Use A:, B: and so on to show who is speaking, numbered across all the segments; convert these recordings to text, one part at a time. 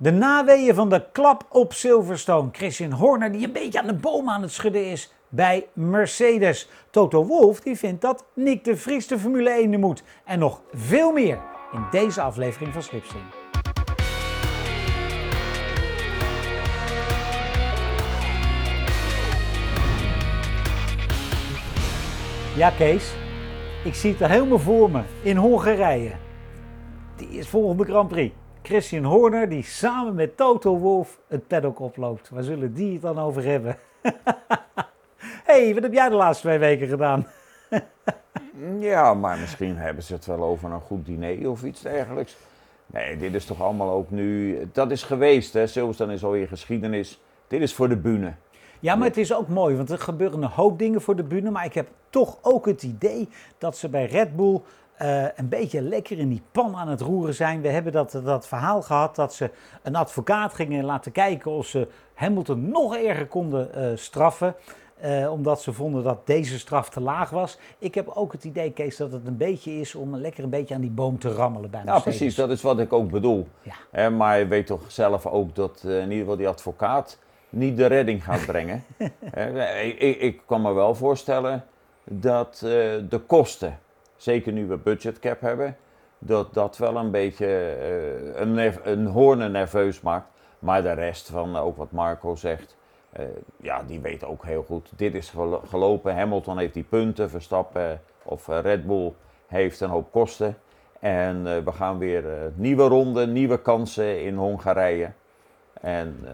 A: De naweeën van de klap op Silverstone. Christian Horner die een beetje aan de boom aan het schudden is bij Mercedes. Toto Wolff die vindt dat Nick de Vries de Formule 1 in moet. En nog veel meer in deze aflevering van Slipstream. Ja Kees, ik zie het er helemaal voor me in Hongarije. Die is volgende Grand Prix. Christian Horner die samen met Toto Wolff het paddock oploopt. Waar zullen die het dan over hebben? hey, wat heb jij de laatste twee weken gedaan?
B: Ja, maar misschien hebben ze het wel over een goed diner of iets dergelijks. Nee, dit is toch allemaal ook nu. Dat is geweest, hè? Silverstone is alweer geschiedenis. Dit is voor de bühne.
A: Ja, maar het is ook mooi, want er gebeuren een hoop dingen voor de bühne. Maar ik heb toch ook het idee dat ze bij Red Bull eh, een beetje lekker in die pan aan het roeren zijn. We hebben dat, dat verhaal gehad dat ze een advocaat gingen laten kijken of ze Hamilton nog erger konden eh, straffen. eh, omdat ze vonden dat deze straf te laag was. Ik heb ook het idee, Kees, dat het een beetje is om lekker een beetje aan die boom te rammelen bij
B: Ja, precies, dat is wat ik ook bedoel.
A: Ja.
B: Maar je weet toch zelf ook dat in ieder geval die advocaat niet de redding gaat brengen. Hè, ik, ik, kan me wel voorstellen dat de kosten, zeker nu we budgetcap hebben, dat dat wel een beetje eh, een, een nerveus maakt. Maar de rest van eh, ook wat Marco zegt, eh, ja, die weet ook heel goed. Dit is gelo- gelopen. Hamilton heeft die punten, Verstappen of Red Bull heeft een hoop kosten. En we gaan weer nieuwe ronde, nieuwe kansen in Hongarije. En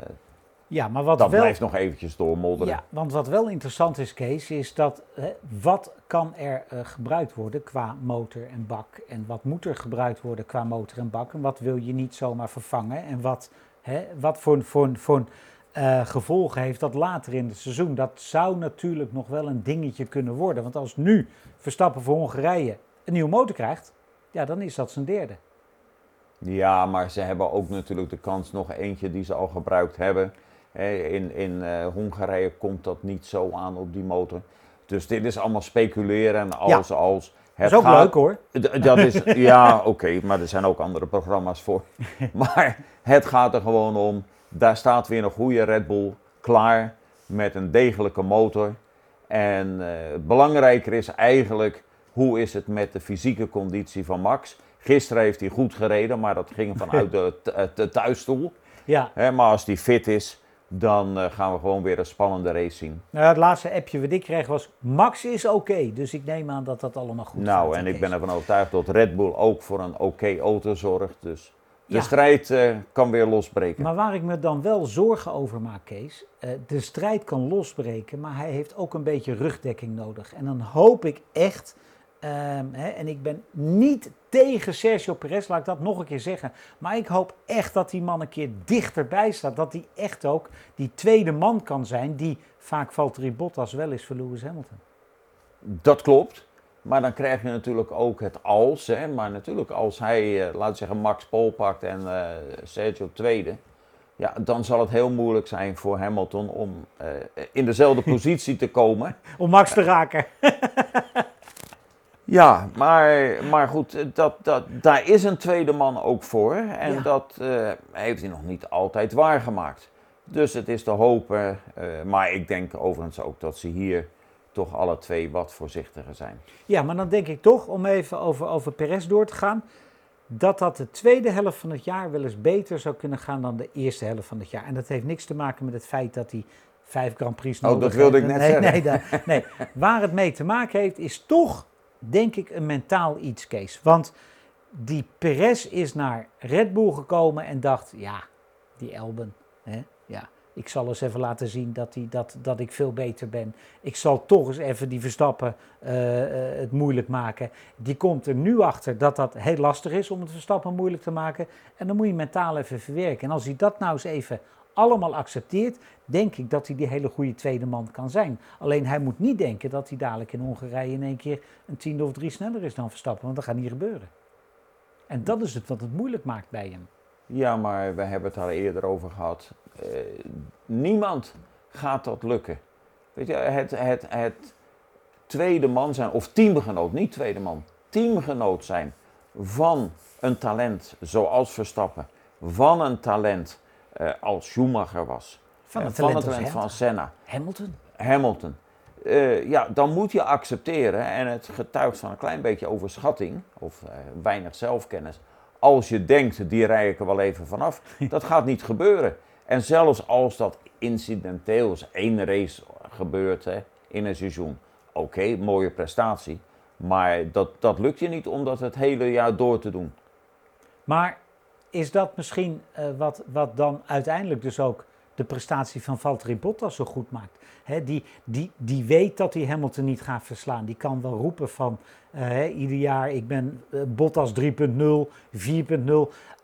A: Ja, maar wat
B: dat
A: wel...
B: blijft nog eventjes doormodderen.
A: Ja, want wat wel interessant is, Kees, is dat hè, wat kan er eh, gebruikt worden qua motor en bak? En wat moet er gebruikt worden qua motor en bak? En wat wil je niet zomaar vervangen? En wat, hè, wat voor, voor, voor eh, gevolgen heeft dat later in het seizoen? Dat zou natuurlijk nog wel een dingetje kunnen worden. Want als nu Verstappen voor Hongarije een nieuwe motor krijgt, ja, dan is dat zijn derde.
B: Ja, maar ze hebben ook natuurlijk de kans nog eentje die ze al gebruikt hebben. In, in eh, Hongarije komt dat niet zo aan op die motor. Dus dit is allemaal speculeren en als, als.
A: Dat
B: Het
A: is ook
B: gaat-
A: leuk hoor.
B: Dat is, ja, oké, maar er zijn ook andere programma's voor. Maar het gaat er gewoon om, daar staat weer een goede Red Bull klaar met een degelijke motor. En eh, belangrijker is eigenlijk, hoe is het met de fysieke conditie van Max? Gisteren heeft hij goed gereden, maar dat ging vanuit de, de thuisstoel.
A: Ja,
B: Hè, maar als hij fit is, dan eh, gaan we gewoon weer een spannende race zien.
A: nou, het laatste appje wat ik kreeg was, Max is oké. Dus ik neem aan dat dat allemaal goed gaat.
B: Nou,
A: hè,
B: en ik ben ervan overtuigd dat Red Bull ook voor een oké auto zorgt. Dus de
A: Ja.
B: strijd eh, kan weer losbreken.
A: Maar waar ik me dan wel zorgen over maak, Kees. eh, de strijd kan losbreken, maar hij heeft ook een beetje rugdekking nodig. En dan hoop ik echt. Ehm, en ik ben niet tegen Sergio Perez, laat ik dat nog een keer zeggen. Maar ik hoop echt dat die man een keer dichterbij staat. Dat hij echt ook die tweede man kan zijn. Die vaak Valtteri Bottas wel is voor Lewis Hamilton.
B: Dat klopt. Maar dan krijg je natuurlijk ook het als. Hè. Maar natuurlijk als hij, eh, laten we zeggen, Max Pol pakt en eh, Sergio tweede. Ja, dan zal het heel moeilijk zijn voor Hamilton om eh, in dezelfde positie te komen.
A: Om Max te raken.
B: Ja, maar, maar goed, eh, dat, dat, daar is een tweede man ook voor. En
A: Ja.
B: dat eh, heeft hij nog niet altijd waargemaakt. Dus het is te hopen. eh, maar ik denk overigens ook dat ze hier toch alle twee wat voorzichtiger zijn.
A: Ja, maar dan denk ik toch, om even over, over Perez door te gaan, dat dat de tweede helft van het jaar wel eens beter zou kunnen gaan dan de eerste helft van het jaar. En dat heeft niks te maken met het feit dat hij vijf Grand Prix
B: Oh,
A: nodig
B: dat wilde
A: heeft.
B: ik net
A: nee,
B: zeggen.
A: Nee, daar- nee, waar het mee te maken heeft, is toch, denk ik, een mentaal iets, Kees. Want die Perez is naar Red Bull gekomen en dacht, ja, die Elben, hè, ja, ik zal eens even laten zien dat, die, dat, dat ik veel beter ben. Ik zal toch eens even die Verstappen eh, eh, het moeilijk maken. Die komt er nu achter dat dat heel lastig is om het Verstappen moeilijk te maken. En dan moet je mentaal even verwerken. En als hij dat nou eens even allemaal accepteert, denk ik dat hij die hele goede tweede man kan zijn. Alleen hij moet niet denken dat hij dadelijk in Hongarije in één keer een tiende of drie sneller is dan Verstappen. Want dat gaat niet gebeuren. En dat is het wat het moeilijk maakt bij hem.
B: Ja, maar we hebben het daar eerder over gehad. Eh, niemand gaat dat lukken. Weet je, het, het, het tweede man zijn, of teamgenoot, niet tweede man, teamgenoot zijn van een talent zoals Verstappen, van een talent uh, als Schumacher was.
A: Van het talent,
B: van, het talent van Senna.
A: Hamilton.
B: Hamilton. Uh, ja, dan moet je accepteren, en het getuigt van een klein beetje overschatting of weinig zelfkennis. Als je denkt, die rij ik er wel even vanaf. dat gaat niet gebeuren. En zelfs als dat incidenteel is, één race gebeurt hè, in een seizoen. Oké, mooie prestatie. Maar dat, dat lukt je niet om dat het hele jaar door te doen.
A: Maar is dat misschien uh, wat, wat dan uiteindelijk dus ook de prestatie van Valtteri Bottas zo goed maakt? Die, die, die weet dat hij Hamilton niet gaat verslaan. Die kan wel roepen van uh, ieder jaar ik ben uh, Bottas 3.0, 4.0.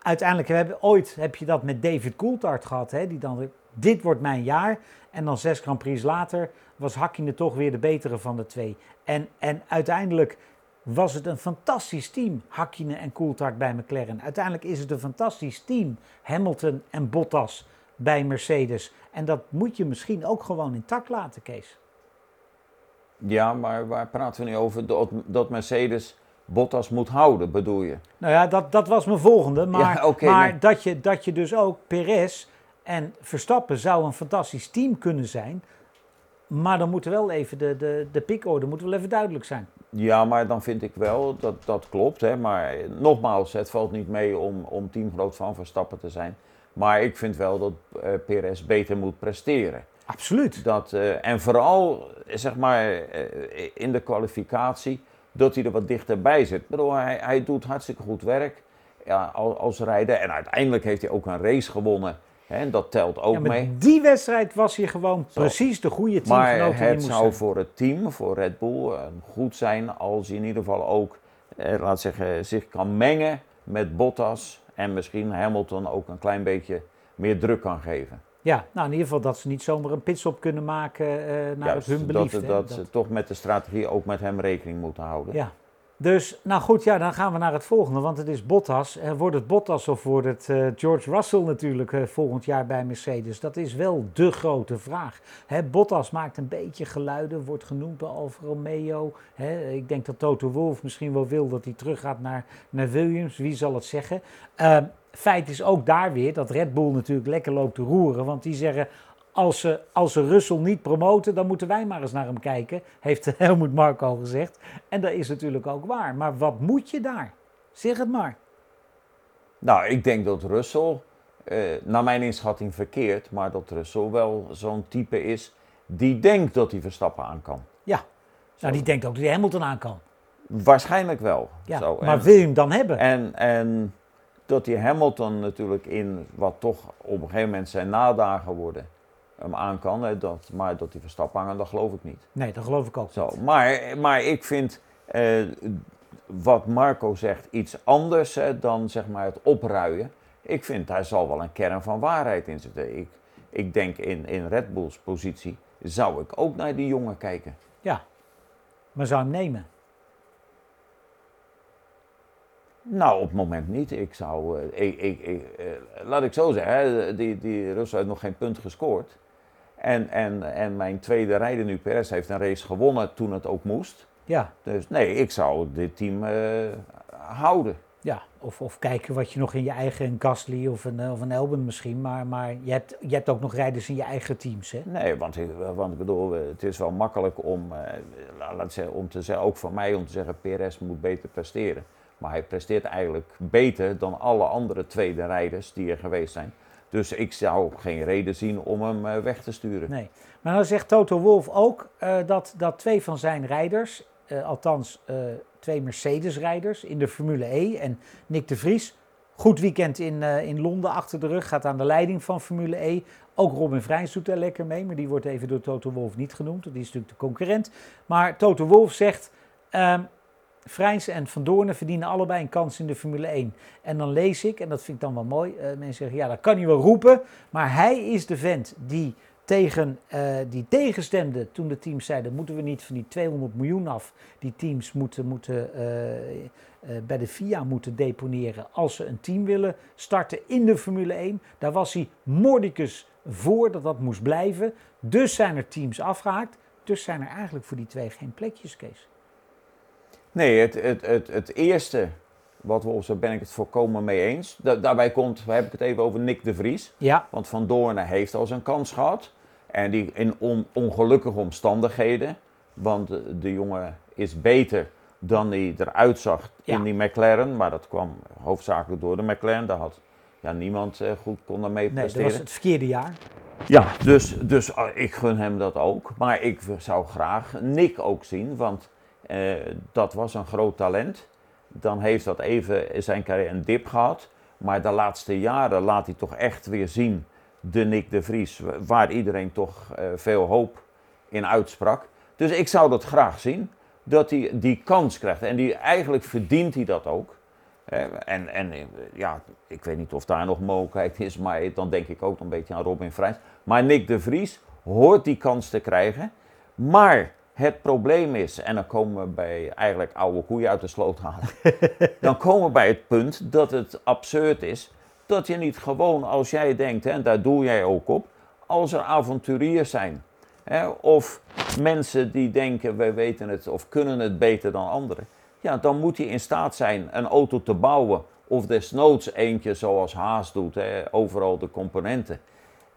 A: Uiteindelijk we hebben ooit heb je dat met David Coulthard gehad. Die dan dit wordt mijn jaar. En dan zes Grand Prix later was Hakkinen toch weer de betere van de twee. En, en uiteindelijk was het een fantastisch team, Hakkinen en Coulthard bij McLaren. Uiteindelijk is het een fantastisch team, Hamilton en Bottas bij Mercedes. En dat moet je misschien ook gewoon intact laten, Kees.
B: Ja, maar waar praten we nu over? Dat, Mercedes Bottas moet houden, bedoel je?
A: Nou ja, dat, dat was mijn volgende. Maar,
B: Ja,
A: maar
B: nee.
A: dat, je, dat je dus ook Perez en Verstappen zou een fantastisch team kunnen zijn. Maar dan moet er wel even de, de, de moet wel even duidelijk zijn.
B: Ja, maar dan vind ik wel dat dat klopt. Hè. Maar nogmaals, het valt niet mee om, om teamgenoot van Verstappen te zijn. Maar ik vind wel dat eh Perez beter moet presteren.
A: Absoluut.
B: Dat, eh, en vooral, zeg maar, eh, in de kwalificatie, dat hij er wat dichterbij zit. Ik bedoel, hij, hij doet hartstikke goed werk ja, als, als rijder. En uiteindelijk heeft hij ook een race gewonnen. En dat telt ook
A: Ja, maar
B: mee.
A: die wedstrijd was hier gewoon
B: Zo.
A: precies de goede teamgenoot
B: Maar
A: die
B: het
A: moest
B: zou
A: zijn.
B: voor het team, voor Red Bull, goed zijn als je in ieder geval ook, eh, laat zeggen, zich kan mengen met Bottas. En misschien Hamilton ook een klein beetje meer druk kan geven.
A: Ja, nou in ieder geval dat ze niet zomaar een pitstop kunnen maken eh naar
B: Juist,
A: het hun
B: dat,
A: belieft.
B: dat,
A: hè.
B: dat ze toch met de strategie ook met hem rekening moeten houden.
A: Ja. Dus, nou goed, ja, dan gaan we naar het volgende, want het is Bottas. Eh, wordt het Bottas of wordt het eh, George Russell natuurlijk eh, volgend jaar bij Mercedes? Dat is wel de grote vraag. Hè, Bottas maakt een beetje geluiden, wordt genoemd bij Alfa Romeo. Hè, ik denk dat Toto Wolff misschien wel wil dat hij teruggaat naar, naar Williams, wie zal het zeggen? Eh, feit is ook daar weer dat Red Bull natuurlijk lekker loopt te roeren, want die zeggen... Als ze, als ze Russell niet promoten, dan moeten wij maar eens naar hem kijken, heeft Helmut Marko al gezegd. En dat is natuurlijk ook waar. Maar wat moet je daar? Zeg het maar.
B: Nou, ik denk dat Russell, eh, naar mijn inschatting verkeerd, maar dat Russell wel zo'n type is die denkt dat hij Verstappen aan kan.
A: Ja. Nou, die denkt ook dat hij Hamilton aan kan.
B: Waarschijnlijk wel.
A: Ja.
B: Zo,
A: maar
B: en-
A: wil je hem dan hebben?
B: En, en dat die Hamilton natuurlijk in wat toch op een gegeven moment zijn nadagen worden, hem aan kan. Hè, dat, maar dat die Verstappen aan, dat geloof ik niet.
A: Nee, dat geloof ik ook.
B: Zo, maar, maar ik vind eh, wat Marco zegt iets anders hè, dan zeg maar het opruien. Ik vind daar zal wel een kern van waarheid in zitten. Ik, ik denk in, in Red Bulls positie zou ik ook naar die jongen kijken.
A: Ja. Maar zou hem nemen?
B: Nou, op het moment niet. Ik zou, eh, ik, ik, ik, eh, laat ik zo zeggen, hè, die, die Russell heeft nog geen punt gescoord. En, en, en mijn tweede rijder nu, Perez, heeft een race gewonnen toen het ook moest.
A: Ja.
B: Dus nee, ik zou dit team eh, houden.
A: Ja, of, of kijken wat je nog in je eigen, een Gasly of een, eh, of een Elben misschien. Maar, maar je, hebt, je hebt ook nog rijders in je eigen teams, hè?
B: Nee, want, ik- want ik bedoel, eh, het is wel makkelijk om, eh, la- laat zeggen, om te zeggen, ook voor mij om te zeggen, Perez moet beter presteren. Maar hij presteert eigenlijk beter dan alle andere tweede rijders die er geweest zijn. Dus ik zou geen reden zien om hem eh, weg te sturen.
A: Nee. Maar dan zegt Toto Wolff ook eh, dat, dat twee van zijn rijders, eh, althans twee Mercedes-rijders in de Formule E en Nick de Vries, goed weekend in, in Londen achter de rug, gaat aan de leiding van Formule E. Ook Robin Vrijns doet daar lekker mee, maar die wordt even door Toto Wolff niet genoemd, die is natuurlijk de concurrent. Maar Toto Wolff zegt, ehm Vrijns en Van Doornen verdienen allebei een kans in de Formule 1. En dan lees ik, en dat vind ik dan wel mooi, eh, mensen zeggen, ja dat kan hij wel roepen, maar hij is de vent die tegen, eh, die tegenstemde toen de teams zeiden, moeten we niet van die 200 miljoen af, die teams moeten, moeten eh, bij de FIA moeten deponeren als ze een team willen starten in de Formule 1. Daar was hij mordicus voor dat dat moest blijven. Dus zijn er teams afgehaakt. Dus zijn er eigenlijk voor die twee geen plekjes, Kees.
B: Nee, het, het, het, het eerste wat Wolf zei, ben ik het volkomen mee eens. Da- daarbij komt, heb ik het even over Nick de Vries.
A: Ja,
B: Want Van Doornen heeft al zijn kans gehad. En die in on- ongelukkige omstandigheden. Want de, de jongen is beter dan hij eruit zag
A: Ja.
B: in die McLaren. Maar dat kwam hoofdzakelijk door de McLaren. Daar had ja, niemand eh, goed kon daarmee
A: nee, dat was het verkeerde jaar.
B: Ja, dus, dus ah, ik gun hem dat ook. Maar ik zou graag Nick ook zien, want eh, dat was een groot talent. Dan heeft dat even zijn carrière een dip gehad. Maar de laatste jaren laat hij toch echt weer zien, de Nick de Vries, wa- waar iedereen toch eh, veel hoop in uitsprak. Dus ik zou dat graag zien, dat hij die kans krijgt. En die, eigenlijk verdient hij dat ook. En, en ja, ik weet niet of daar nog mogelijkheid is, maar dan denk ik ook een beetje aan Robin Vrijs. Maar Nick de Vries hoort die kans te krijgen. Maar het probleem is, en dan komen we bij eigenlijk oude koeien uit de sloot halen. dan komen we bij het punt dat het absurd is dat je niet gewoon, als jij denkt, en daar doe jij ook op, als er avonturiers zijn. Hè, of mensen die denken, wij weten het of kunnen het beter dan anderen. Ja, dan moet je in staat zijn een auto te bouwen. Of desnoods eentje zoals Haas doet, hè, overal de componenten.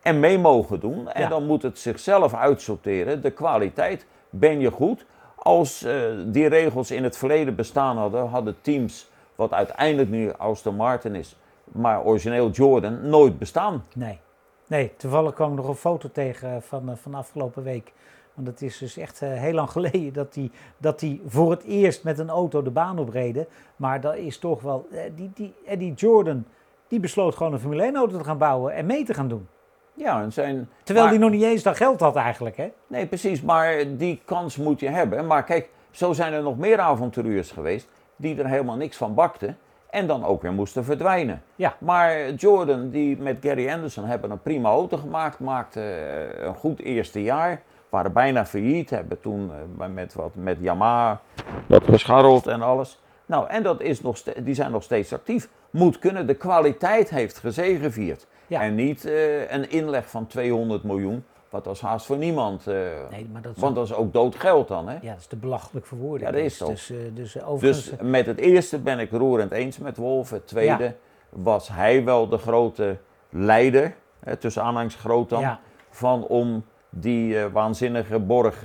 B: En mee mogen doen. En
A: Ja.
B: dan moet het zichzelf uitsorteren. De kwaliteit, ben je goed? Als eh, die regels in het verleden bestaan hadden, hadden teams, wat uiteindelijk nu Aston Martin is, maar origineel Jordan, nooit bestaan.
A: Nee. Nee, toevallig kwam ik nog een foto tegen van, eh, van afgelopen week. Want het is dus echt eh, heel lang geleden dat die, dat die voor het eerst met een auto de baan opreden. Maar dat is toch wel. eh, die, die, Eddie Jordan, die besloot gewoon een Formule 1 auto te gaan bouwen en mee te gaan doen.
B: Ja, en zijn,
A: Terwijl
B: maar-
A: hij nog niet eens dat geld had eigenlijk, hè?
B: Nee, precies, maar die kans moet je hebben. Maar kijk, zo zijn er nog meer avonturiers geweest die er helemaal niks van bakten en dan ook weer moesten verdwijnen.
A: Ja.
B: Maar Jordan, die met Gary Anderson hebben een prima auto gemaakt, maakte eh, een goed eerste jaar, waren bijna failliet, hebben toen eh, met, wat, met Yamaha wat gescharreld en alles. Nou, en dat is nog die zijn nog steeds actief. Moet kunnen, de kwaliteit heeft gezegevierd.
A: Ja.
B: En niet eh, een inleg van 200 miljoen, wat als haast voor niemand. eh,
A: Nee, maar dat
B: want dat is ook dood geld dan, hè?
A: ja, dat is te belachelijk verwoording.
B: Ja, dat is
A: dus. Dus, eh, dus eh, overigens.
B: Dus met het eerste ben ik roerend eens met Wolf. Het tweede was hij wel de grote leider, hè, tussen aanhangs groot dan,
A: ja,
B: van om die waanzinnige borg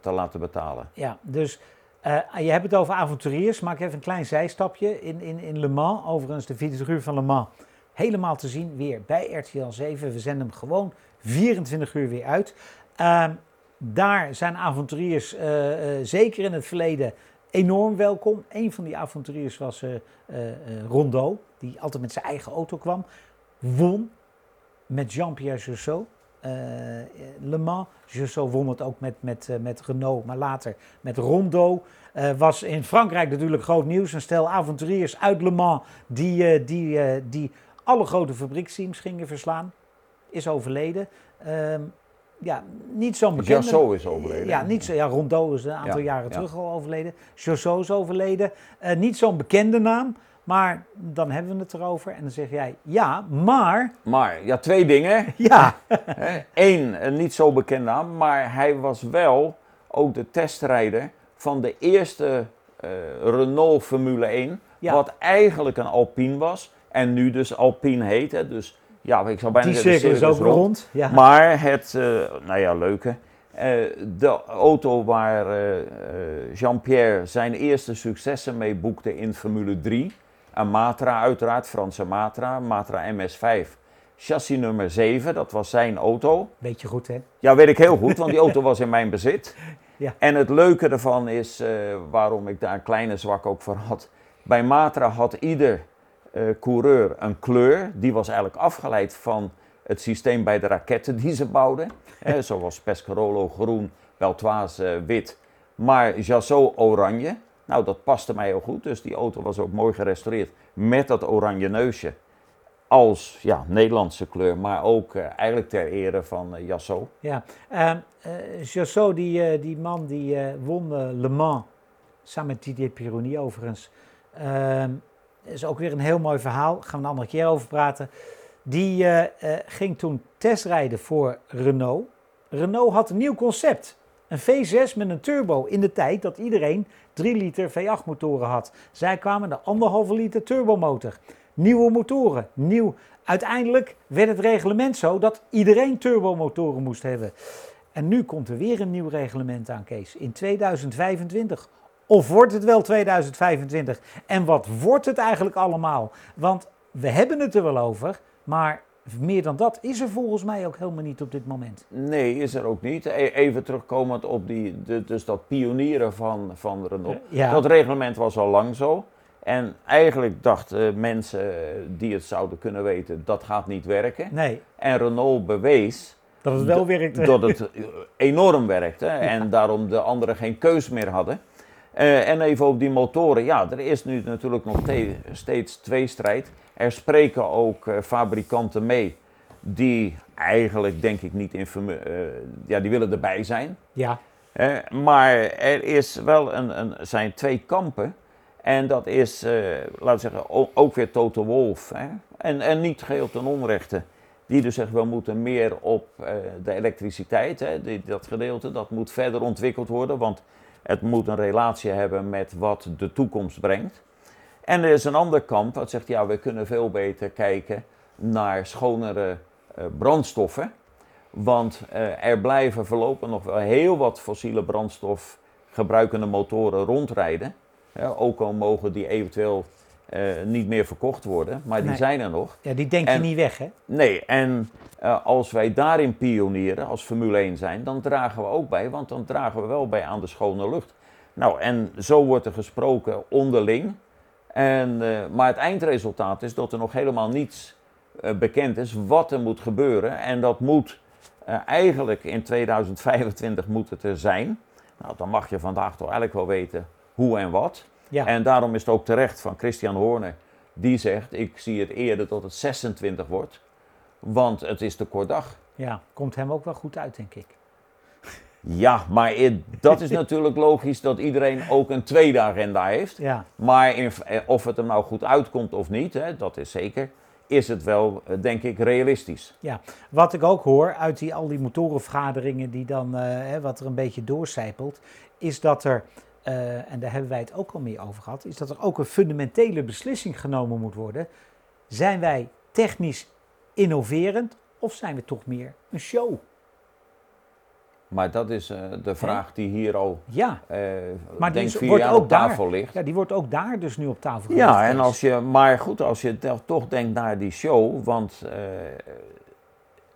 B: te laten betalen.
A: Ja, dus eh, je hebt het over avonturiers. Maak even een klein zijstapje. In, in, in Le Mans, overigens de 24 uur van Le Mans, helemaal te zien weer bij RTL 7. We zenden hem gewoon 24 uur weer uit. Ehm, daar zijn avonturiers eh, eh, zeker in het verleden enorm welkom. Een van die avonturiers was Rondeau, die altijd met zijn eigen auto kwam. Won met Jean-Pierre Jousseau. Eh, Le Mans. Jousseau won het ook met, met, eh, met Renault, maar later met Rondo. Eh, was in Frankrijk natuurlijk groot nieuws. Een stel avonturiers uit Le Mans die, die, die alle grote fabrieksteams gingen verslaan. Is overleden. Ehm, ja, niet zo'n bekende...
B: Jassou is overleden.
A: Ja, niet zo, ja, Rondo is een aantal
B: Ja,
A: jaren
B: ja.
A: terug al overleden. Jousseau is overleden. Niet zo'n bekende naam, maar dan hebben we het erover. En dan zeg jij, ja, maar...
B: Maar ja, twee dingen.
A: Ja,
B: Eén, een niet zo bekend naam, maar hij was wel ook de testrijder van de eerste eh, Renault Formule 1.
A: Ja.
B: Wat eigenlijk een Alpine was en nu dus Alpine heet. Hè. Dus ja, ik zou bijna
A: die
B: zeggen,
A: cirkel is ook
B: cirkel
A: rond. Ja.
B: Maar het, eh, nou ja, leuke. eh, de auto waar Jean-Pierre zijn eerste successen mee boekte in Formule 3. Een Matra uiteraard, Franse Matra, Matra MS5. Chassis nummer 7, dat was zijn auto.
A: Weet je goed, hè?
B: Ja, weet ik heel goed, want die auto was in mijn bezit.
A: Ja.
B: En het leuke ervan is, eh, waarom ik daar een kleine zwak ook voor had. Bij Matra had ieder eh, coureur een kleur. Die was eigenlijk afgeleid van het systeem bij de raketten die ze bouwden. Hè, zoals Pescarolo groen, Beltoise eh, wit. Maar Jassot oranje. Nou, dat paste mij heel goed. Dus die auto was ook mooi gerestaureerd met dat oranje neusje. Als ja, Nederlandse kleur, maar ook eh, eigenlijk ter ere van eh Jassot.
A: Ja. Jousseau, die, die man die won Le Mans, samen met Didier Pironi overigens. Ehm is ook weer een heel mooi verhaal, gaan we een andere keer over praten. Die ging toen testrijden voor Renault. Renault had een nieuw concept. Een V6 met een turbo in de tijd dat iedereen 3 liter V8 motoren had. Zij kwamen de anderhalve liter turbomotor. Nieuwe motoren, nieuw. Uiteindelijk werd het reglement zo dat iedereen turbomotoren moest hebben. En nu komt er weer een nieuw reglement aan, Kees, in 2025. Of wordt het wel 2025? En wat wordt het eigenlijk allemaal? Want we hebben het er wel over, maar meer dan dat is er volgens mij ook helemaal niet op dit moment.
B: Nee, is er ook niet. E- Even terugkomend op die, de, dus dat pionieren van, van Renault.
A: Ja.
B: Dat reglement was al lang zo. En eigenlijk dachten mensen die het zouden kunnen weten, dat gaat niet werken.
A: Nee,
B: En Renault bewees
A: dat het wel werkt.
B: dat het enorm werkte en daarom de anderen geen keus meer hadden. Eh, en even op die motoren, ja, er is nu natuurlijk nog te- steeds tweestrijd. Er spreken ook eh, fabrikanten mee die eigenlijk denk ik niet in eh, ja, die willen erbij zijn.
A: Ja,
B: maar er is wel een, een, zijn twee kampen. En dat is, eh laten we zeggen, ook weer Toto Wolf. Hè? En, en niet geheel ten onrechte. Die dus zeggen, we moeten meer op de elektriciteit. Hè? Die, dat gedeelte, dat moet verder ontwikkeld worden. Want het moet een relatie hebben met wat de toekomst brengt. En er is een ander kamp dat zegt, ja, we kunnen veel beter kijken naar schonere eh, brandstoffen. Want eh, er blijven voorlopig nog wel heel wat fossiele brandstof gebruikende motoren rondrijden. Ook al mogen die eventueel eh, niet meer verkocht worden, maar die zijn er nog.
A: ja die denk je
B: En-
A: niet weg, hè?
B: Nee, en als wij daarin pionieren, als Formule 1 zijn, dan dragen we ook bij, want dan dragen we wel bij aan de schone lucht. Nou, en zo wordt er gesproken onderling. En, eh, maar het eindresultaat is dat er nog helemaal niets eh, bekend is wat er moet gebeuren. En dat moet eh, eigenlijk in 2025 moet het er zijn. Nou, dan mag je vandaag toch eigenlijk wel weten hoe en wat.
A: Ja,
B: En daarom is het ook terecht van Christian Horner. Die zegt, ik zie het eerder dat het 26 wordt. Want het is de kort dag.
A: ja, komt hem ook wel goed uit, denk ik.
B: Ja, maar dat is natuurlijk logisch dat iedereen ook een tweede agenda heeft.
A: Ja,
B: Maar in, eh, of het er nou goed uitkomt of niet, hè, dat is zeker, is het wel, eh, denk ik, realistisch.
A: Wat ik ook hoor uit die, al die motorenvergaderingen die dan, eh, hè, wat er een beetje doorcijpelt, is dat er, en daar hebben wij het ook al meer over gehad, is dat er ook een fundamentele beslissing genomen moet worden. Zijn wij technisch innoverend of zijn we toch meer een show?
B: Maar dat is eh, de vraag die hier al,
A: Ja,
B: eh
A: Maar die
B: denk
A: is-
B: vier
A: wordt ook
B: op
A: daar-
B: tafel ligt.
A: ja, die wordt ook daar dus nu op tafel gelegd.
B: Ja, en als je, maar goed, als je toch denkt naar die show, want eh,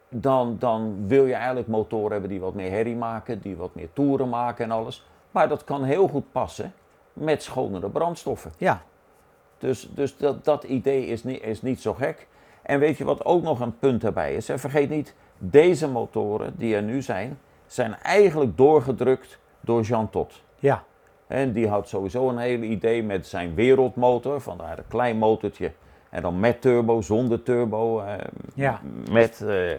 B: dan, dan wil je eigenlijk motoren hebben die wat meer herrie maken, die wat meer toeren maken en alles. Maar dat kan heel goed passen met schonere brandstoffen.
A: Ja,
B: Dus, dus dat, dat idee is niet, is niet zo gek. En weet je wat ook nog een punt daarbij is? Vergeet niet, deze motoren die er nu zijn, zijn eigenlijk doorgedrukt door Jean Todt.
A: ja,
B: En die had sowieso een hele idee met zijn wereldmotor, vandaar een klein motortje. En dan met turbo, zonder turbo, eh,
A: Ja.
B: met eh,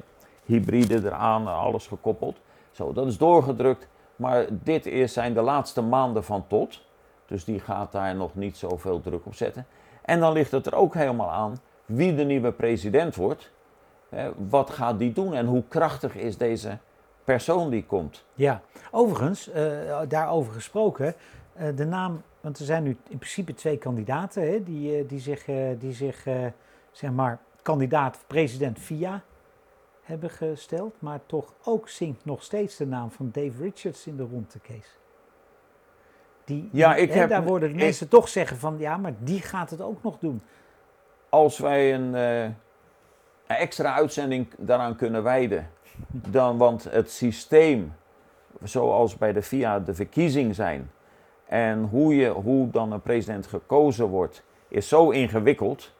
B: hybride eraan, alles gekoppeld. Zo, dat is doorgedrukt. Maar dit is, zijn de laatste maanden van Tot. Dus die gaat daar nog niet zoveel druk op zetten. En dan ligt het er ook helemaal aan wie de nieuwe president wordt. Eh, wat gaat die doen en hoe krachtig is deze persoon die komt?
A: ja. Overigens, eh, daarover gesproken, eh, de naam, want er zijn nu in principe twee kandidaten hè, die, eh, die zich, die zich zeg maar, kandidaat president via hebben gesteld. Maar toch ook zingt nog steeds de naam van Dave Richards in de ronde, Kees. Die,
B: Ja, ik
A: hè,
B: heb-
A: daar worden
B: ik-
A: mensen toch zeggen van, ja, maar die gaat het ook nog doen.
B: als wij een, een extra uitzending daaraan kunnen wijden, dan, want het systeem zoals bij de VIA de verkiezing zijn en hoe, je, hoe dan een president gekozen wordt, is zo ingewikkeld.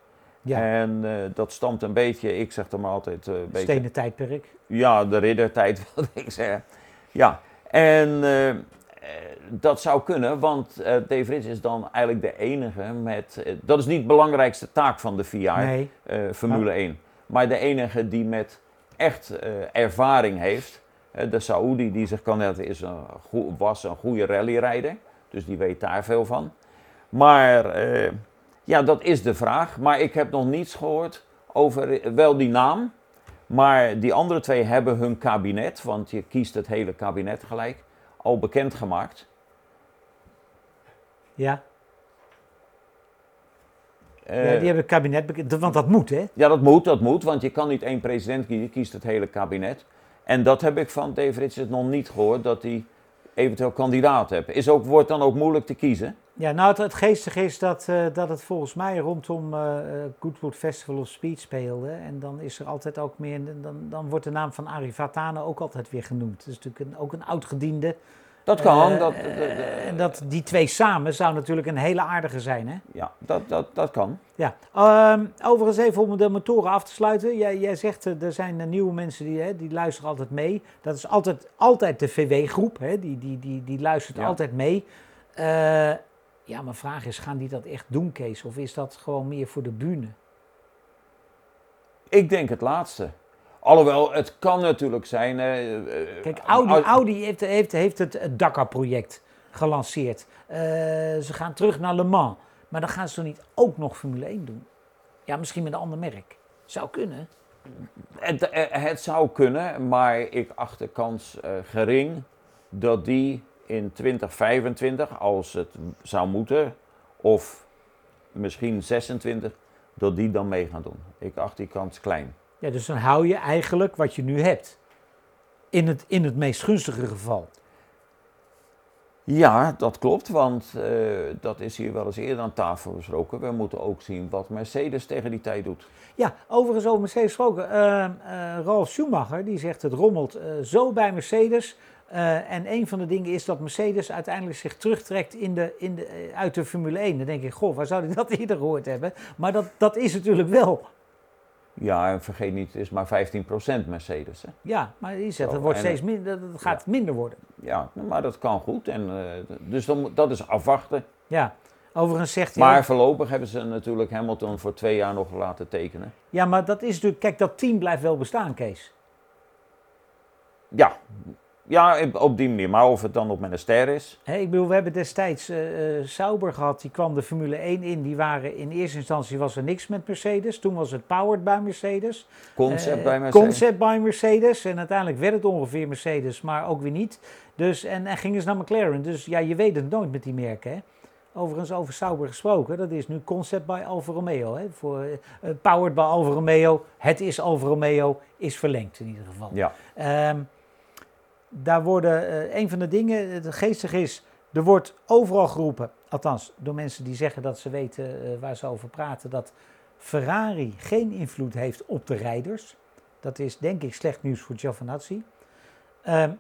A: Ja,
B: En eh, dat stamt een beetje, ik zeg er maar altijd beetje,
A: stenen tijdperk.
B: ja, de riddertijd wil ik zeggen. Ja, en eh, dat zou kunnen, want eh Dave Ritz is dan eigenlijk de enige met, dat is niet de belangrijkste taak van de
A: Nee,
B: eh, Formule 1. Maar de enige die met echt eh, ervaring heeft. Eh, de Saoedi die zich kan is een, was een goede rallyrijder. Dus die weet daar veel van. Maar eh, ja, dat is de vraag. Maar ik heb nog niets gehoord over wel die naam. Maar die andere twee hebben hun kabinet. Want je kiest het hele kabinet gelijk. al bekendgemaakt.
A: Ja.
B: Eh,
A: ja, die hebben het kabinet bekend, want dat moet hè?
B: Ja, dat moet, dat moet, want je kan niet één president kiezen, je kiest het hele kabinet. En dat heb ik van Dave Richards nog niet gehoord, dat hij eventueel kandidaat heeft. Is ook, wordt dan ook moeilijk te kiezen?
A: Ja, nou het, het geestige is dat, eh, dat het volgens mij rondom eh Goodwood Festival of Speed speelde. En dan is er altijd ook meer, dan, dan wordt de naam van Ari Vatane ook altijd weer genoemd. Dat is natuurlijk een, ook een oud-gediende.
B: Dat kan,
A: Eh,
B: dat,
A: eh,
B: dat-
A: en dat, die twee samen zou natuurlijk een hele aardige zijn hè?
B: ja, dat, dat, dat kan.
A: Ja, Ehm, overigens even om de motoren af te sluiten. Jij, jij zegt eh, er zijn nieuwe mensen die, hè, die luisteren altijd mee. Dat is altijd, altijd de VW-groep, hè, die, die, die, die luistert
B: Ja.
A: altijd mee. Ja, mijn vraag is, gaan die dat echt doen, Kees? Of is dat gewoon meer voor de bühne?
B: Ik denk het laatste. Alhoewel, het kan natuurlijk zijn... eh, eh,
A: Kijk, Audi, Audi heeft, heeft, heeft het, Dakar-project gelanceerd. Eh, ze gaan terug naar Le Mans. Maar dan gaan ze toch niet ook nog Formule 1 doen? Ja, misschien met een ander merk. Zou kunnen.
B: Het, het zou kunnen, maar ik acht de kans gering dat die in 2025, als het zou moeten, of misschien 26, dat die dan mee gaan doen. Ik acht die kans klein.
A: Ja, dus dan hou je eigenlijk wat je nu hebt. In het, in het meest gunstige geval.
B: Ja, dat klopt, want eh, dat is hier wel eens eerder aan tafel besproken. We moeten ook zien wat Mercedes tegen die tijd doet.
A: Ja, overigens over Mercedes gesproken. eh, Ralf Schumacher die zegt het rommelt eh, zo bij Mercedes. En een van de dingen is dat Mercedes uiteindelijk zich terugtrekt in de, in de, uit de Formule 1. Dan denk ik, goh, waar zou hij dat eerder gehoord hebben? Maar dat, dat is natuurlijk wel.
B: Ja, en vergeet niet, het is maar 15% Mercedes. Hè?
A: Ja, maar die zegt, het wordt
B: en,
A: steeds minder, het gaat minder worden.
B: Ja, maar dat kan goed. En, eh, dus dan, dat is afwachten.
A: Ja, overigens zegt hij...
B: Maar
A: ook-
B: voorlopig hebben ze natuurlijk Hamilton voor twee jaar nog laten tekenen.
A: Ja, maar dat is natuurlijk... Kijk, dat team blijft wel bestaan, Kees.
B: Ja, ja op die manier. Maar of het dan op met een ster is.
A: Hè, ik bedoel, we hebben destijds eh, Sauber gehad, die kwam de Formule 1 in. Die waren in eerste instantie was er niks met Mercedes. Toen was het powered by Mercedes.
B: Concept
A: Eh,
B: bij Mercedes.
A: Concept by Mercedes. En uiteindelijk werd het ongeveer Mercedes, maar ook weer niet. Dus, en, en gingen ze naar McLaren. Dus ja, je weet het nooit met die merken. Hè? Overigens over Sauber gesproken, dat is nu Concept by Alfa Romeo. Hè? Voor, powered by Alfa Romeo, het is Alfa Romeo, is verlengd in ieder geval.
B: Ja,
A: Ehm, daar worden, eh, een van de dingen, het geestige is, er wordt overal geroepen, althans door mensen die zeggen dat ze weten eh, waar ze over praten, dat Ferrari geen invloed heeft op de rijders. Dat is denk ik slecht nieuws voor Giovinazzi. Ehm,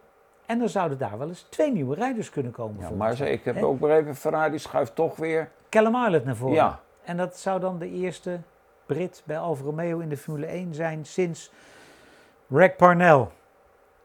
A: en dan zouden daar wel eens twee nieuwe rijders kunnen komen.
B: ja maar ik heb ook begrepen, Ferrari schuift toch weer.
A: Callum naar voren.
B: Ja,
A: En dat zou dan de eerste Brit bij Alfa Romeo in de Formule 1 zijn sinds Greg Parnell.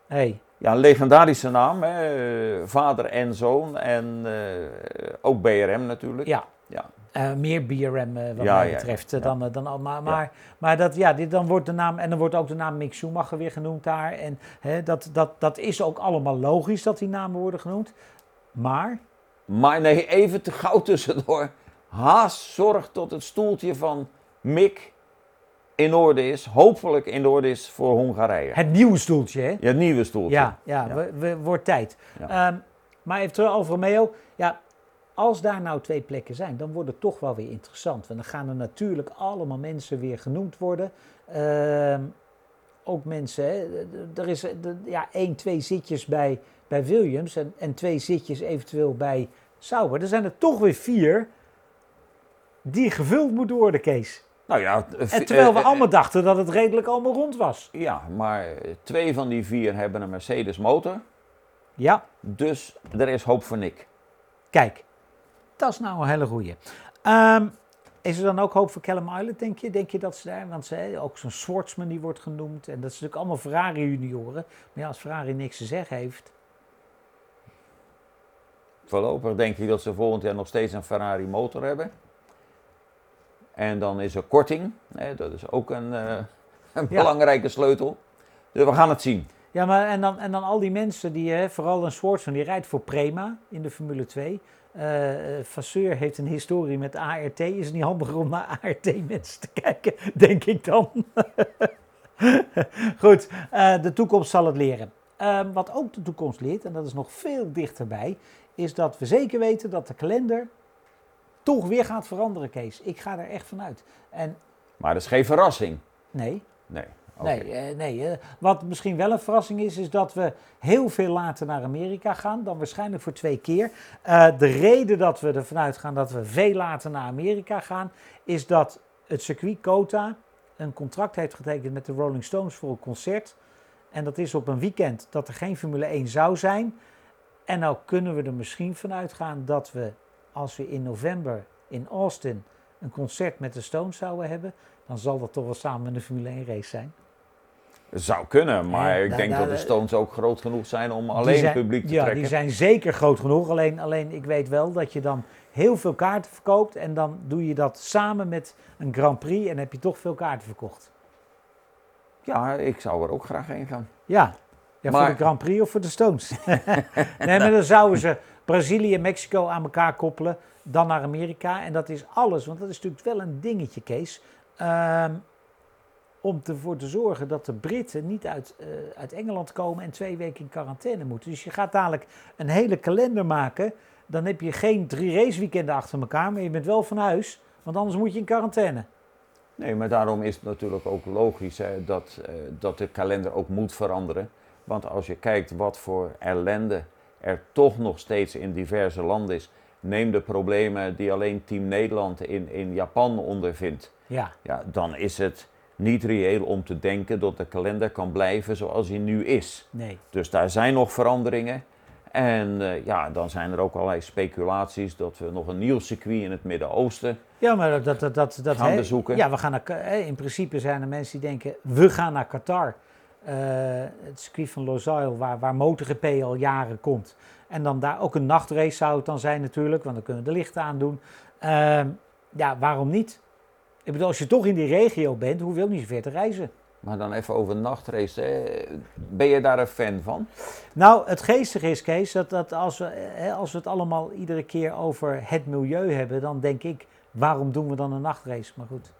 A: Hey,
B: ja, een legendarische naam. Hè? Vader en zoon. En eh, ook BRM natuurlijk.
A: ja,
B: Ja.
A: Eh, meer BRM eh, wat
B: Ja,
A: mij betreft
B: ja.
A: dan, dan al. Maar, maar, maar dat, ja, dit, dan wordt de naam, en dan wordt ook de naam Mick Schumacher weer genoemd daar. En hè, dat, dat, dat is ook allemaal logisch dat die namen worden genoemd. Maar,
B: Maar nee, even te gauw tussendoor. Haas zorgt tot het stoeltje van Mick in orde is. Hopelijk in orde is voor Hongarije.
A: het nieuwe stoeltje, hè?
B: Ja, het nieuwe stoeltje.
A: Ja, ja,
B: Ja.
A: We, we- wordt tijd.
B: Ja.
A: Ehm, maar even terug over Romeo. Ja, als daar nou twee plekken zijn, dan wordt het toch wel weer interessant. Want dan gaan er natuurlijk allemaal mensen weer genoemd worden. Ehm, ook mensen, hè, er is ja, één, twee zitjes bij, bij Williams en, en twee zitjes eventueel bij Sauber. Er zijn er toch weer vier die gevuld moeten worden, Kees.
B: Nou ja, eh,
A: En terwijl we
B: eh,
A: allemaal dachten dat het redelijk allemaal rond was.
B: Ja, maar twee van die vier hebben een Mercedes motor.
A: Ja,
B: Dus er is hoop voor Nick.
A: Kijk, dat is nou een hele goeie. Ehm, is er dan ook hoop voor Callum Islet, denk je? Denk je dat ze daar, want ze, ook zo'n Schwartzman die wordt genoemd. En dat is natuurlijk allemaal Ferrari junioren. Maar ja, als Ferrari niks te zeggen heeft.
B: Voorlopig denk ik dat ze volgend jaar nog steeds een Ferrari motor hebben. En dan is er korting. Dat is ook een, eh, een
A: Ja.
B: belangrijke sleutel. Dus we gaan het zien.
A: Ja, maar en dan, en dan al die mensen die, hè, vooral een Schwartzman, die rijdt voor Prema in de Formule 2. Eh eh, Vasseur heeft een historie met ART. Is het niet handiger om naar ART-mensen te kijken, denk ik dan. Goed, de toekomst zal het leren. Ehm, wat ook de toekomst leert, en dat is nog veel dichterbij, is dat we zeker weten dat de kalender toch weer gaat veranderen, Kees. Ik ga er echt vanuit. En
B: Maar dat is geen verrassing.
A: nee,
B: Nee.
A: Nee, eh, nee wat misschien wel een verrassing is, is dat we heel veel later naar Amerika gaan, dan waarschijnlijk voor twee keer. Eh, de reden dat we ervan uitgaan dat we veel later naar Amerika gaan, is dat het circuit Kota een contract heeft getekend met de Rolling Stones voor een concert. En dat is op een weekend dat er geen Formule 1 zou zijn. En nou kunnen we er misschien van uitgaan dat we, als we in november in Austin een concert met de Stones zouden hebben, dan zal dat toch wel samen met een Formule 1 race zijn.
B: Zou kunnen, maar
A: Ja,
B: ik denk
A: da-
B: dat de Stones ook groot genoeg zijn om alleen
A: zijn,
B: publiek te
A: ja,
B: trekken.
A: die zijn zeker groot genoeg. Alleen, alleen ik weet wel dat je dan heel veel kaarten verkoopt. En dan doe je dat samen met een Grand Prix en heb je toch veel kaarten verkocht.
B: Ja, ik zou er ook graag heen gaan.
A: Ja, ja voor de Grand Prix of voor de Stones. nee, maar dan zouden ze Brazilië en Mexico aan elkaar koppelen. Dan naar Amerika. En dat is alles. Want dat is natuurlijk wel een dingetje, Kees. Ehm, om ervoor te zorgen dat de Britten niet uit, eh, uit Engeland komen en twee weken in quarantaine moeten. Dus je gaat dadelijk een hele kalender maken. Dan heb je geen drie raceweekenden achter elkaar, maar je bent wel van huis. Want anders moet je in quarantaine.
B: Nee, maar daarom is het natuurlijk ook logisch hè, dat, eh, dat de kalender ook moet veranderen. Want als je kijkt wat voor ellende er toch nog steeds in diverse landen is. Neem de problemen die alleen Team Nederland in, in Japan ondervindt.
A: Ja,
B: Ja, dan is het niet reëel om te denken dat de kalender kan blijven zoals hij nu is.
A: nee.
B: Dus daar zijn nog veranderingen. En eh, ja, dan zijn er ook allerlei speculaties dat we nog een nieuw circuit in het Midden-Oosten
A: Ja, maar dat, dat, dat, dat
B: gaan bezoeken.
A: Ja, we gaan naar, in principe zijn er mensen die denken, we gaan naar Qatar. Eh, het circuit van Losail, waar, waar MotoGP al jaren komt. En dan daar ook een nachtrace zou het dan zijn natuurlijk, want dan kunnen we de lichten aandoen. Ehm, ja, waarom niet? Ik bedoel, als je toch in die regio bent, hoef je ook niet zo ver te reizen.
B: Maar dan even over nachtrace. hè. Ben je daar een fan van?
A: Nou, het geestige is, Kees, dat, dat als, we, hè, als we het allemaal iedere keer over het milieu hebben, dan denk ik, waarom doen we dan een nachtrace? Maar goed.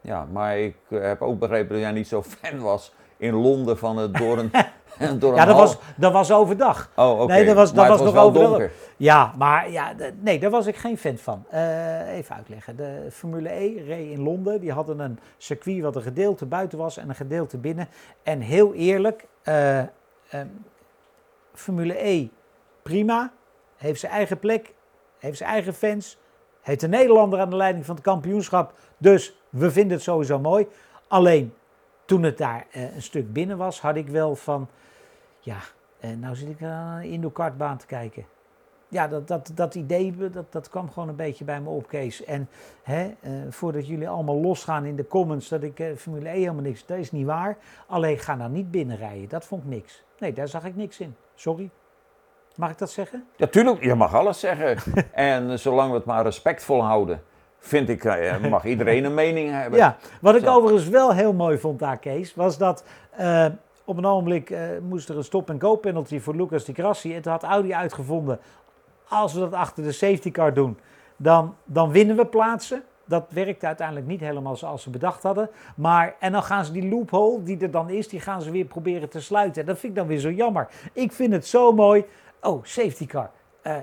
B: Ja, maar ik eh, heb ook begrepen dat jij niet zo fan was in Londen van het door een, door een
A: Ja, dat was, dat was overdag.
B: Oh, oké.
A: Nee, dat was- dat was nog
B: wel
A: overdag.
B: donker.
A: Ja, maar ja, nee, daar was ik geen fan van. Eh, even uitleggen. De Formule E reed in Londen. Die hadden een circuit wat een gedeelte buiten was en een gedeelte binnen. En heel eerlijk, eh, ehm, Formule E, prima. Heeft zijn eigen plek, heeft zijn eigen fans. Heeft een Nederlander aan de leiding van het kampioenschap. Dus we vinden het sowieso mooi. Alleen, toen het daar eh, een stuk binnen was, had ik wel van... Ja, eh, nou zit ik aan een indoor-kartbaan te kijken. Ja, dat, dat, dat idee, dat, dat kwam gewoon een beetje bij me op, Kees. En hè, eh, voordat jullie allemaal losgaan in de comments dat ik Formule E helemaal niks... Dat is niet waar. Alleen ga nou niet binnenrijden. Dat vond ik niks. Nee, daar zag ik niks in. Sorry. Mag ik dat zeggen?
B: Ja, tuurlijk, je mag alles zeggen. en zolang we het maar respectvol houden, vind ik, eh, mag iedereen een mening hebben.
A: Ja, wat ik
B: Zo.
A: overigens wel heel mooi vond daar, Kees, was dat eh, op een ogenblik eh, moest er een stop-and-go penalty voor Lucas Di Grassi. En toen had Audi uitgevonden, als we dat achter de safety car doen, dan, dan winnen we plaatsen. Dat werkte uiteindelijk niet helemaal zoals ze bedacht hadden. Maar, en dan gaan ze die loophole die er dan is, die gaan ze weer proberen te sluiten. Dat vind ik dan weer zo jammer. Ik vind het zo mooi. Oh, safety car. Eh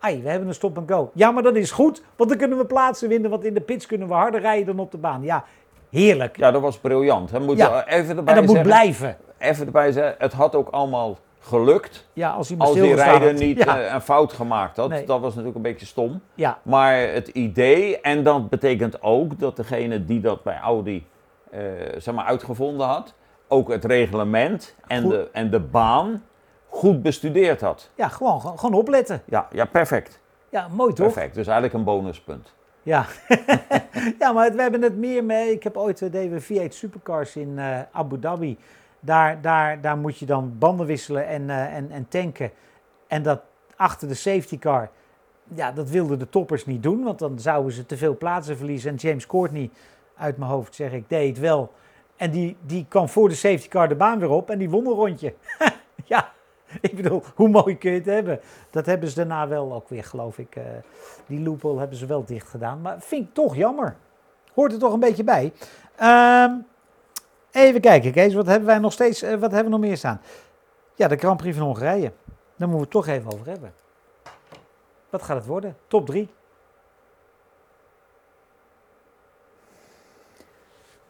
A: ai, we hebben een stop-and-go. Ja, maar dat is goed, want dan kunnen we plaatsen winnen. Want in de pits kunnen we harder rijden dan op de baan. Ja, heerlijk.
B: Ja, dat was briljant. Hè. Moet
A: Ja.
B: je even
A: en
B: erbij
A: dat moet
B: zeggen,
A: blijven.
B: Even erbij zeggen, het had ook allemaal gelukt
A: Ja, als
B: als die rijder niet
A: Ja,
B: eh, een fout gemaakt had.
A: Nee.
B: Dat was natuurlijk een beetje stom.
A: ja,
B: Maar het idee, en dat betekent ook dat degene die dat bij Audi eh, zeg maar uitgevonden had, ook het reglement en
A: Goed.
B: de, en de baan goed bestudeerd had.
A: ja gewoon, gewoon, opletten.
B: Ja, ja perfect.
A: Ja, mooi toch?
B: Perfect. Dus eigenlijk een bonuspunt.
A: Ja. ja, maar het- we hebben het meer mee. Ik heb ooit uh, deden we V8 Supercars in eh, Abu Dhabi. Daar, daar, daar moet je dan banden wisselen en, eh, en, en tanken. En dat achter de safety car, ja, dat wilden de toppers niet doen. Want dan zouden ze te veel plaatsen verliezen. En James Courtney, uit mijn hoofd zeg ik, deed het wel. En die, die kwam voor de safety car de baan weer op en die won een rondje. ja, ik bedoel, hoe mooi kun je het hebben? Dat hebben ze daarna wel ook weer, geloof ik. eh, die loophole hebben ze wel dicht gedaan. Maar vind ik toch jammer. Hoort er toch een beetje bij. Ehm, even kijken, Kees. Wat hebben wij nog steeds? eh, wat hebben we nog meer staan? Ja, de Grand Prix van Hongarije. Daar moeten we het toch even over hebben. Wat gaat het worden? Top 3.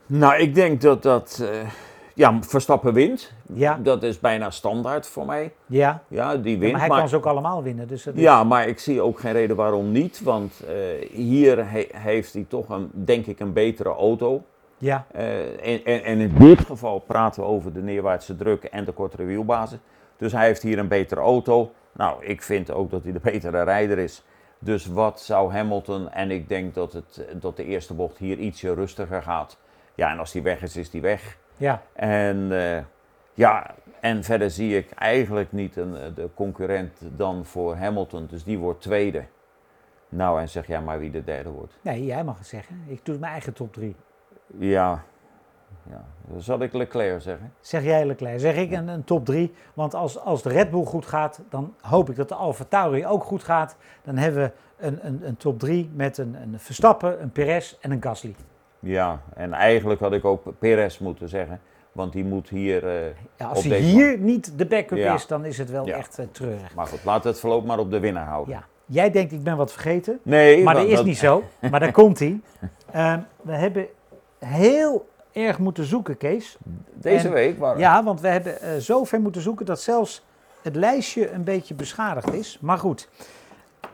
B: Nou, ik denk dat dat... eh, ja, Verstappen wint.
A: Ja,
B: Dat is bijna standaard voor mij.
A: ja.
B: Ja, die
A: Ja,
B: wint.
A: maar hij
B: maar-
A: kan ze ook allemaal winnen. Dus dat is-
B: Ja, maar ik zie ook geen reden waarom niet. Want eh, hier he- heeft hij toch, een, denk ik, een betere auto.
A: ja,
B: Eh, en, en, en in dit geval praten we over de neerwaartse druk en de kortere wielbasis. Dus hij heeft hier een betere auto. Nou, ik vind ook dat hij de betere rijder is. Dus wat zou Hamilton, en ik denk dat, het, dat de eerste bocht hier ietsje rustiger gaat. Ja, en als die weg is, is die weg.
A: Ja.
B: En eh, ja, en verder zie ik eigenlijk niet een, eh, de concurrent dan voor Hamilton. Dus die wordt tweede. Nou, en zeg jij maar wie de derde wordt.
A: Nee, jij mag het zeggen. Ik doe mijn eigen top 3.
B: Ja, ja. dan zal ik Leclerc zeggen.
A: Zeg jij Leclerc. Zeg ik een, een top 3. Want als, als de Red Bull goed gaat, dan hoop ik dat de Alfa Tauri ook goed gaat. Dan hebben we een, een, een top 3 met een, een Verstappen, een Perez en een Gasly.
B: Ja, en eigenlijk had ik ook Perez moeten zeggen. Want die moet hier... eh,
A: Ja, als hij hier niet de backup
B: Ja.
A: is, dan is het wel
B: Ja.
A: echt eh, treurig.
B: maar goed, laten we het voorlopig maar op de winnaar houden.
A: Ja. Jij denkt, ik ben wat vergeten.
B: Nee,
A: Maar dat is
B: dat-
A: niet zo. Maar daar komt hij. Ehm, we hebben heel erg moeten zoeken, Kees.
B: Deze
A: En-
B: week waren
A: Ja, want we hebben eh zo ver moeten zoeken dat zelfs het lijstje een beetje beschadigd is. Maar goed,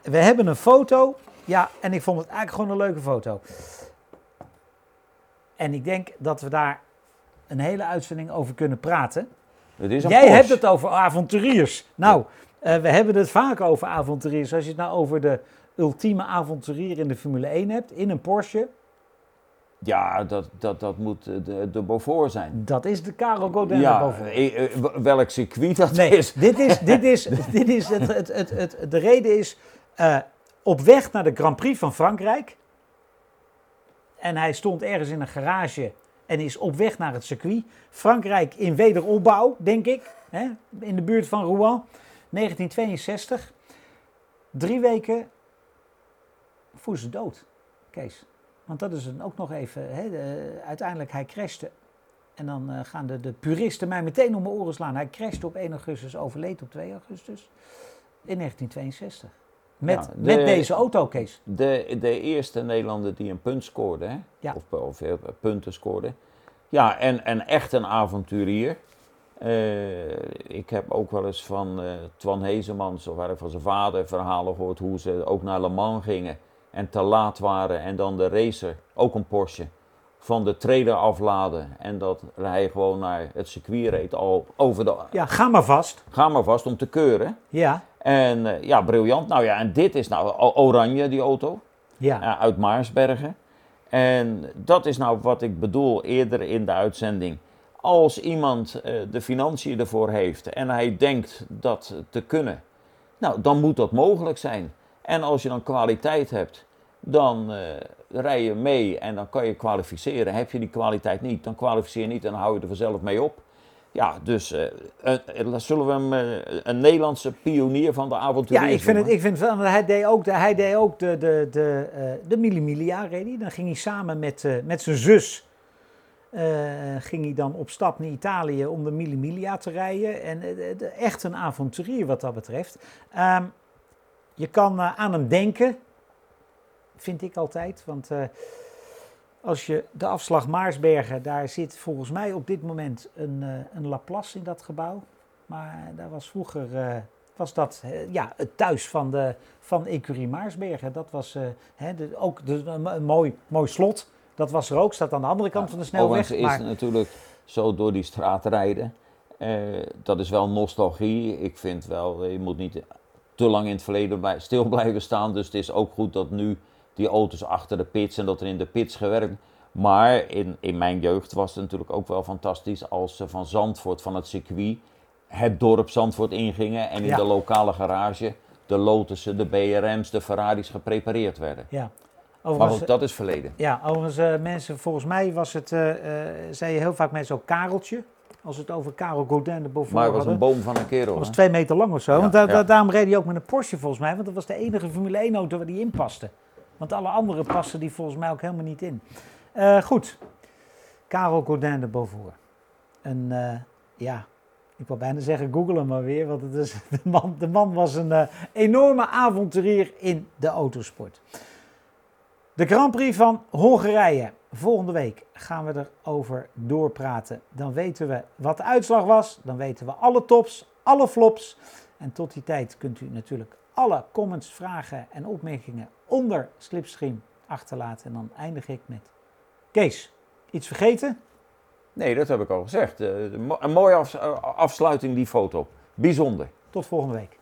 A: we hebben een foto. Ja, en ik vond het eigenlijk gewoon een leuke foto. En ik denk dat we daar een hele uitzending over kunnen praten.
B: Het is een
A: Jij hebt het over avonturiers. Nou, eh, we hebben het vaak over avonturiers. Als je het nou over de ultieme avonturier in de Formule 1 hebt, in een Porsche,
B: Ja, dat, dat, dat moet eh, de, de Beaufort zijn.
A: dat is de Carlo Godin
B: Ja,
A: boven.
B: eh, eh, w- welk circuit dat
A: Nee,
B: is.
A: dit is, dit is, dit is het, het, het, het, de reden is eh, op weg naar de Grand Prix van Frankrijk. En hij stond ergens in een garage en is op weg naar het circuit. Frankrijk in wederopbouw, denk ik, hè, in de buurt van Rouen, 1962. Drie weken voor zijn dood, Kees. Want dat is een, ook nog even, hè, de- uiteindelijk hij crashte. En dan eh, gaan de, de puristen mij meteen om mijn oren slaan. Hij crashte op 1 augustus, overleed op 2 augustus in 1962. Met,
B: Ja, de-
A: met deze auto, Kees.
B: De, de eerste Nederlander die een punt scoorde, hè?
A: Ja.
B: Of, of eh, punten scoorde. Ja, en, en echt een avonturier. Eh, ik heb ook wel eens van eh Twan Hezemans, of van zijn vader, verhalen gehoord hoe ze ook naar Le Mans gingen en te laat waren. En dan de racer, ook een Porsche, van de trailer afladen. En dat hij gewoon naar het circuit reed, al over de...
A: Ja, ga maar vast.
B: Ga maar vast om te keuren.
A: Ja,
B: En eh, ja, briljant. Nou ja, en dit is nou oranje, die auto.
A: ja.
B: Ja, uit Maarsbergen. En dat is nou wat ik bedoel eerder in de uitzending. Als iemand eh, de financiën ervoor heeft en hij denkt dat te kunnen, nou, dan moet dat mogelijk zijn. En als je dan kwaliteit hebt, dan eh, rij je mee en dan kan je kwalificeren. Heb je die kwaliteit niet, dan kwalificeer je niet en dan hou je er vanzelf mee op. Ja, dus eh, zullen we hem eh, een Nederlandse pionier van de avontuur
A: Ja, ik vind het, ik vind het hij deed ook de, hij deed ook de, de, de, eh, de Mille Miglia, reed hij. Dan ging hij samen met, met zijn zus, ging hij dan op stap naar Italië om de Mille Miglia te rijden. En echt een avonturier wat dat betreft. Ehm, je kan aan hem denken, vind ik altijd, want... als je de afslag Maarsbergen, daar zit volgens mij op dit moment een, eh, een Laplace in dat gebouw. Maar daar was vroeger eh, was dat eh, ja, het thuis van, de, van Ecurie Maarsbergen. Dat was hè, de, ook de, een, mooi, mooi slot. Dat was er ook, staat aan de andere kant van de snelweg.
B: Overigens is
A: Maar,
B: het natuurlijk zo door die straat rijden. dat is wel nostalgie. Ik vind wel, je moet niet te lang in het verleden bij, stil blijven staan. Dus het is ook goed dat nu die auto's achter de pits en dat er in de pits gewerkt. Maar in, in mijn jeugd was het natuurlijk ook wel fantastisch als ze van Zandvoort, van het circuit, het dorp Zandvoort ingingen. En in
A: Ja.
B: de lokale garage de Lotussen, de BRM's, de Ferraris geprepareerd werden.
A: ja.
B: Maar
A: Overigens,
B: goed, dat is verleden.
A: ja, overigens eh, mensen, volgens mij was het, eh, zei je heel vaak mensen ook Kareltje. Als het over Karel Godin de Beaufort
B: Maar het was
A: hadden.
B: een boom van een kerel.
A: Dat was twee meter lang of zo.
B: Ja,
A: want da- da-
B: ja.
A: daarom reed hij ook met een Porsche volgens mij. Want dat was de enige Formule 1 auto waar die in paste. Want alle andere passen die volgens mij ook helemaal niet in. Eh, goed. Karel Godin de Beaufort. Een, eh, ja, Ik wil bijna zeggen, google hem maar weer, want het is, de, man, de man was een uh, enorme avonturier in de autosport. De Grand Prix van Hongarije. Volgende week gaan we erover doorpraten. Dan weten we wat de uitslag was. Dan weten we alle tops, alle flops. En tot die tijd kunt u natuurlijk alle comments, vragen en opmerkingen onder Slipstream achterlaten. En dan eindig ik met Kees. Iets vergeten?
B: Nee, dat heb ik al gezegd. Uh, een mooie afsluiting, die foto. Bijzonder.
A: Tot volgende week.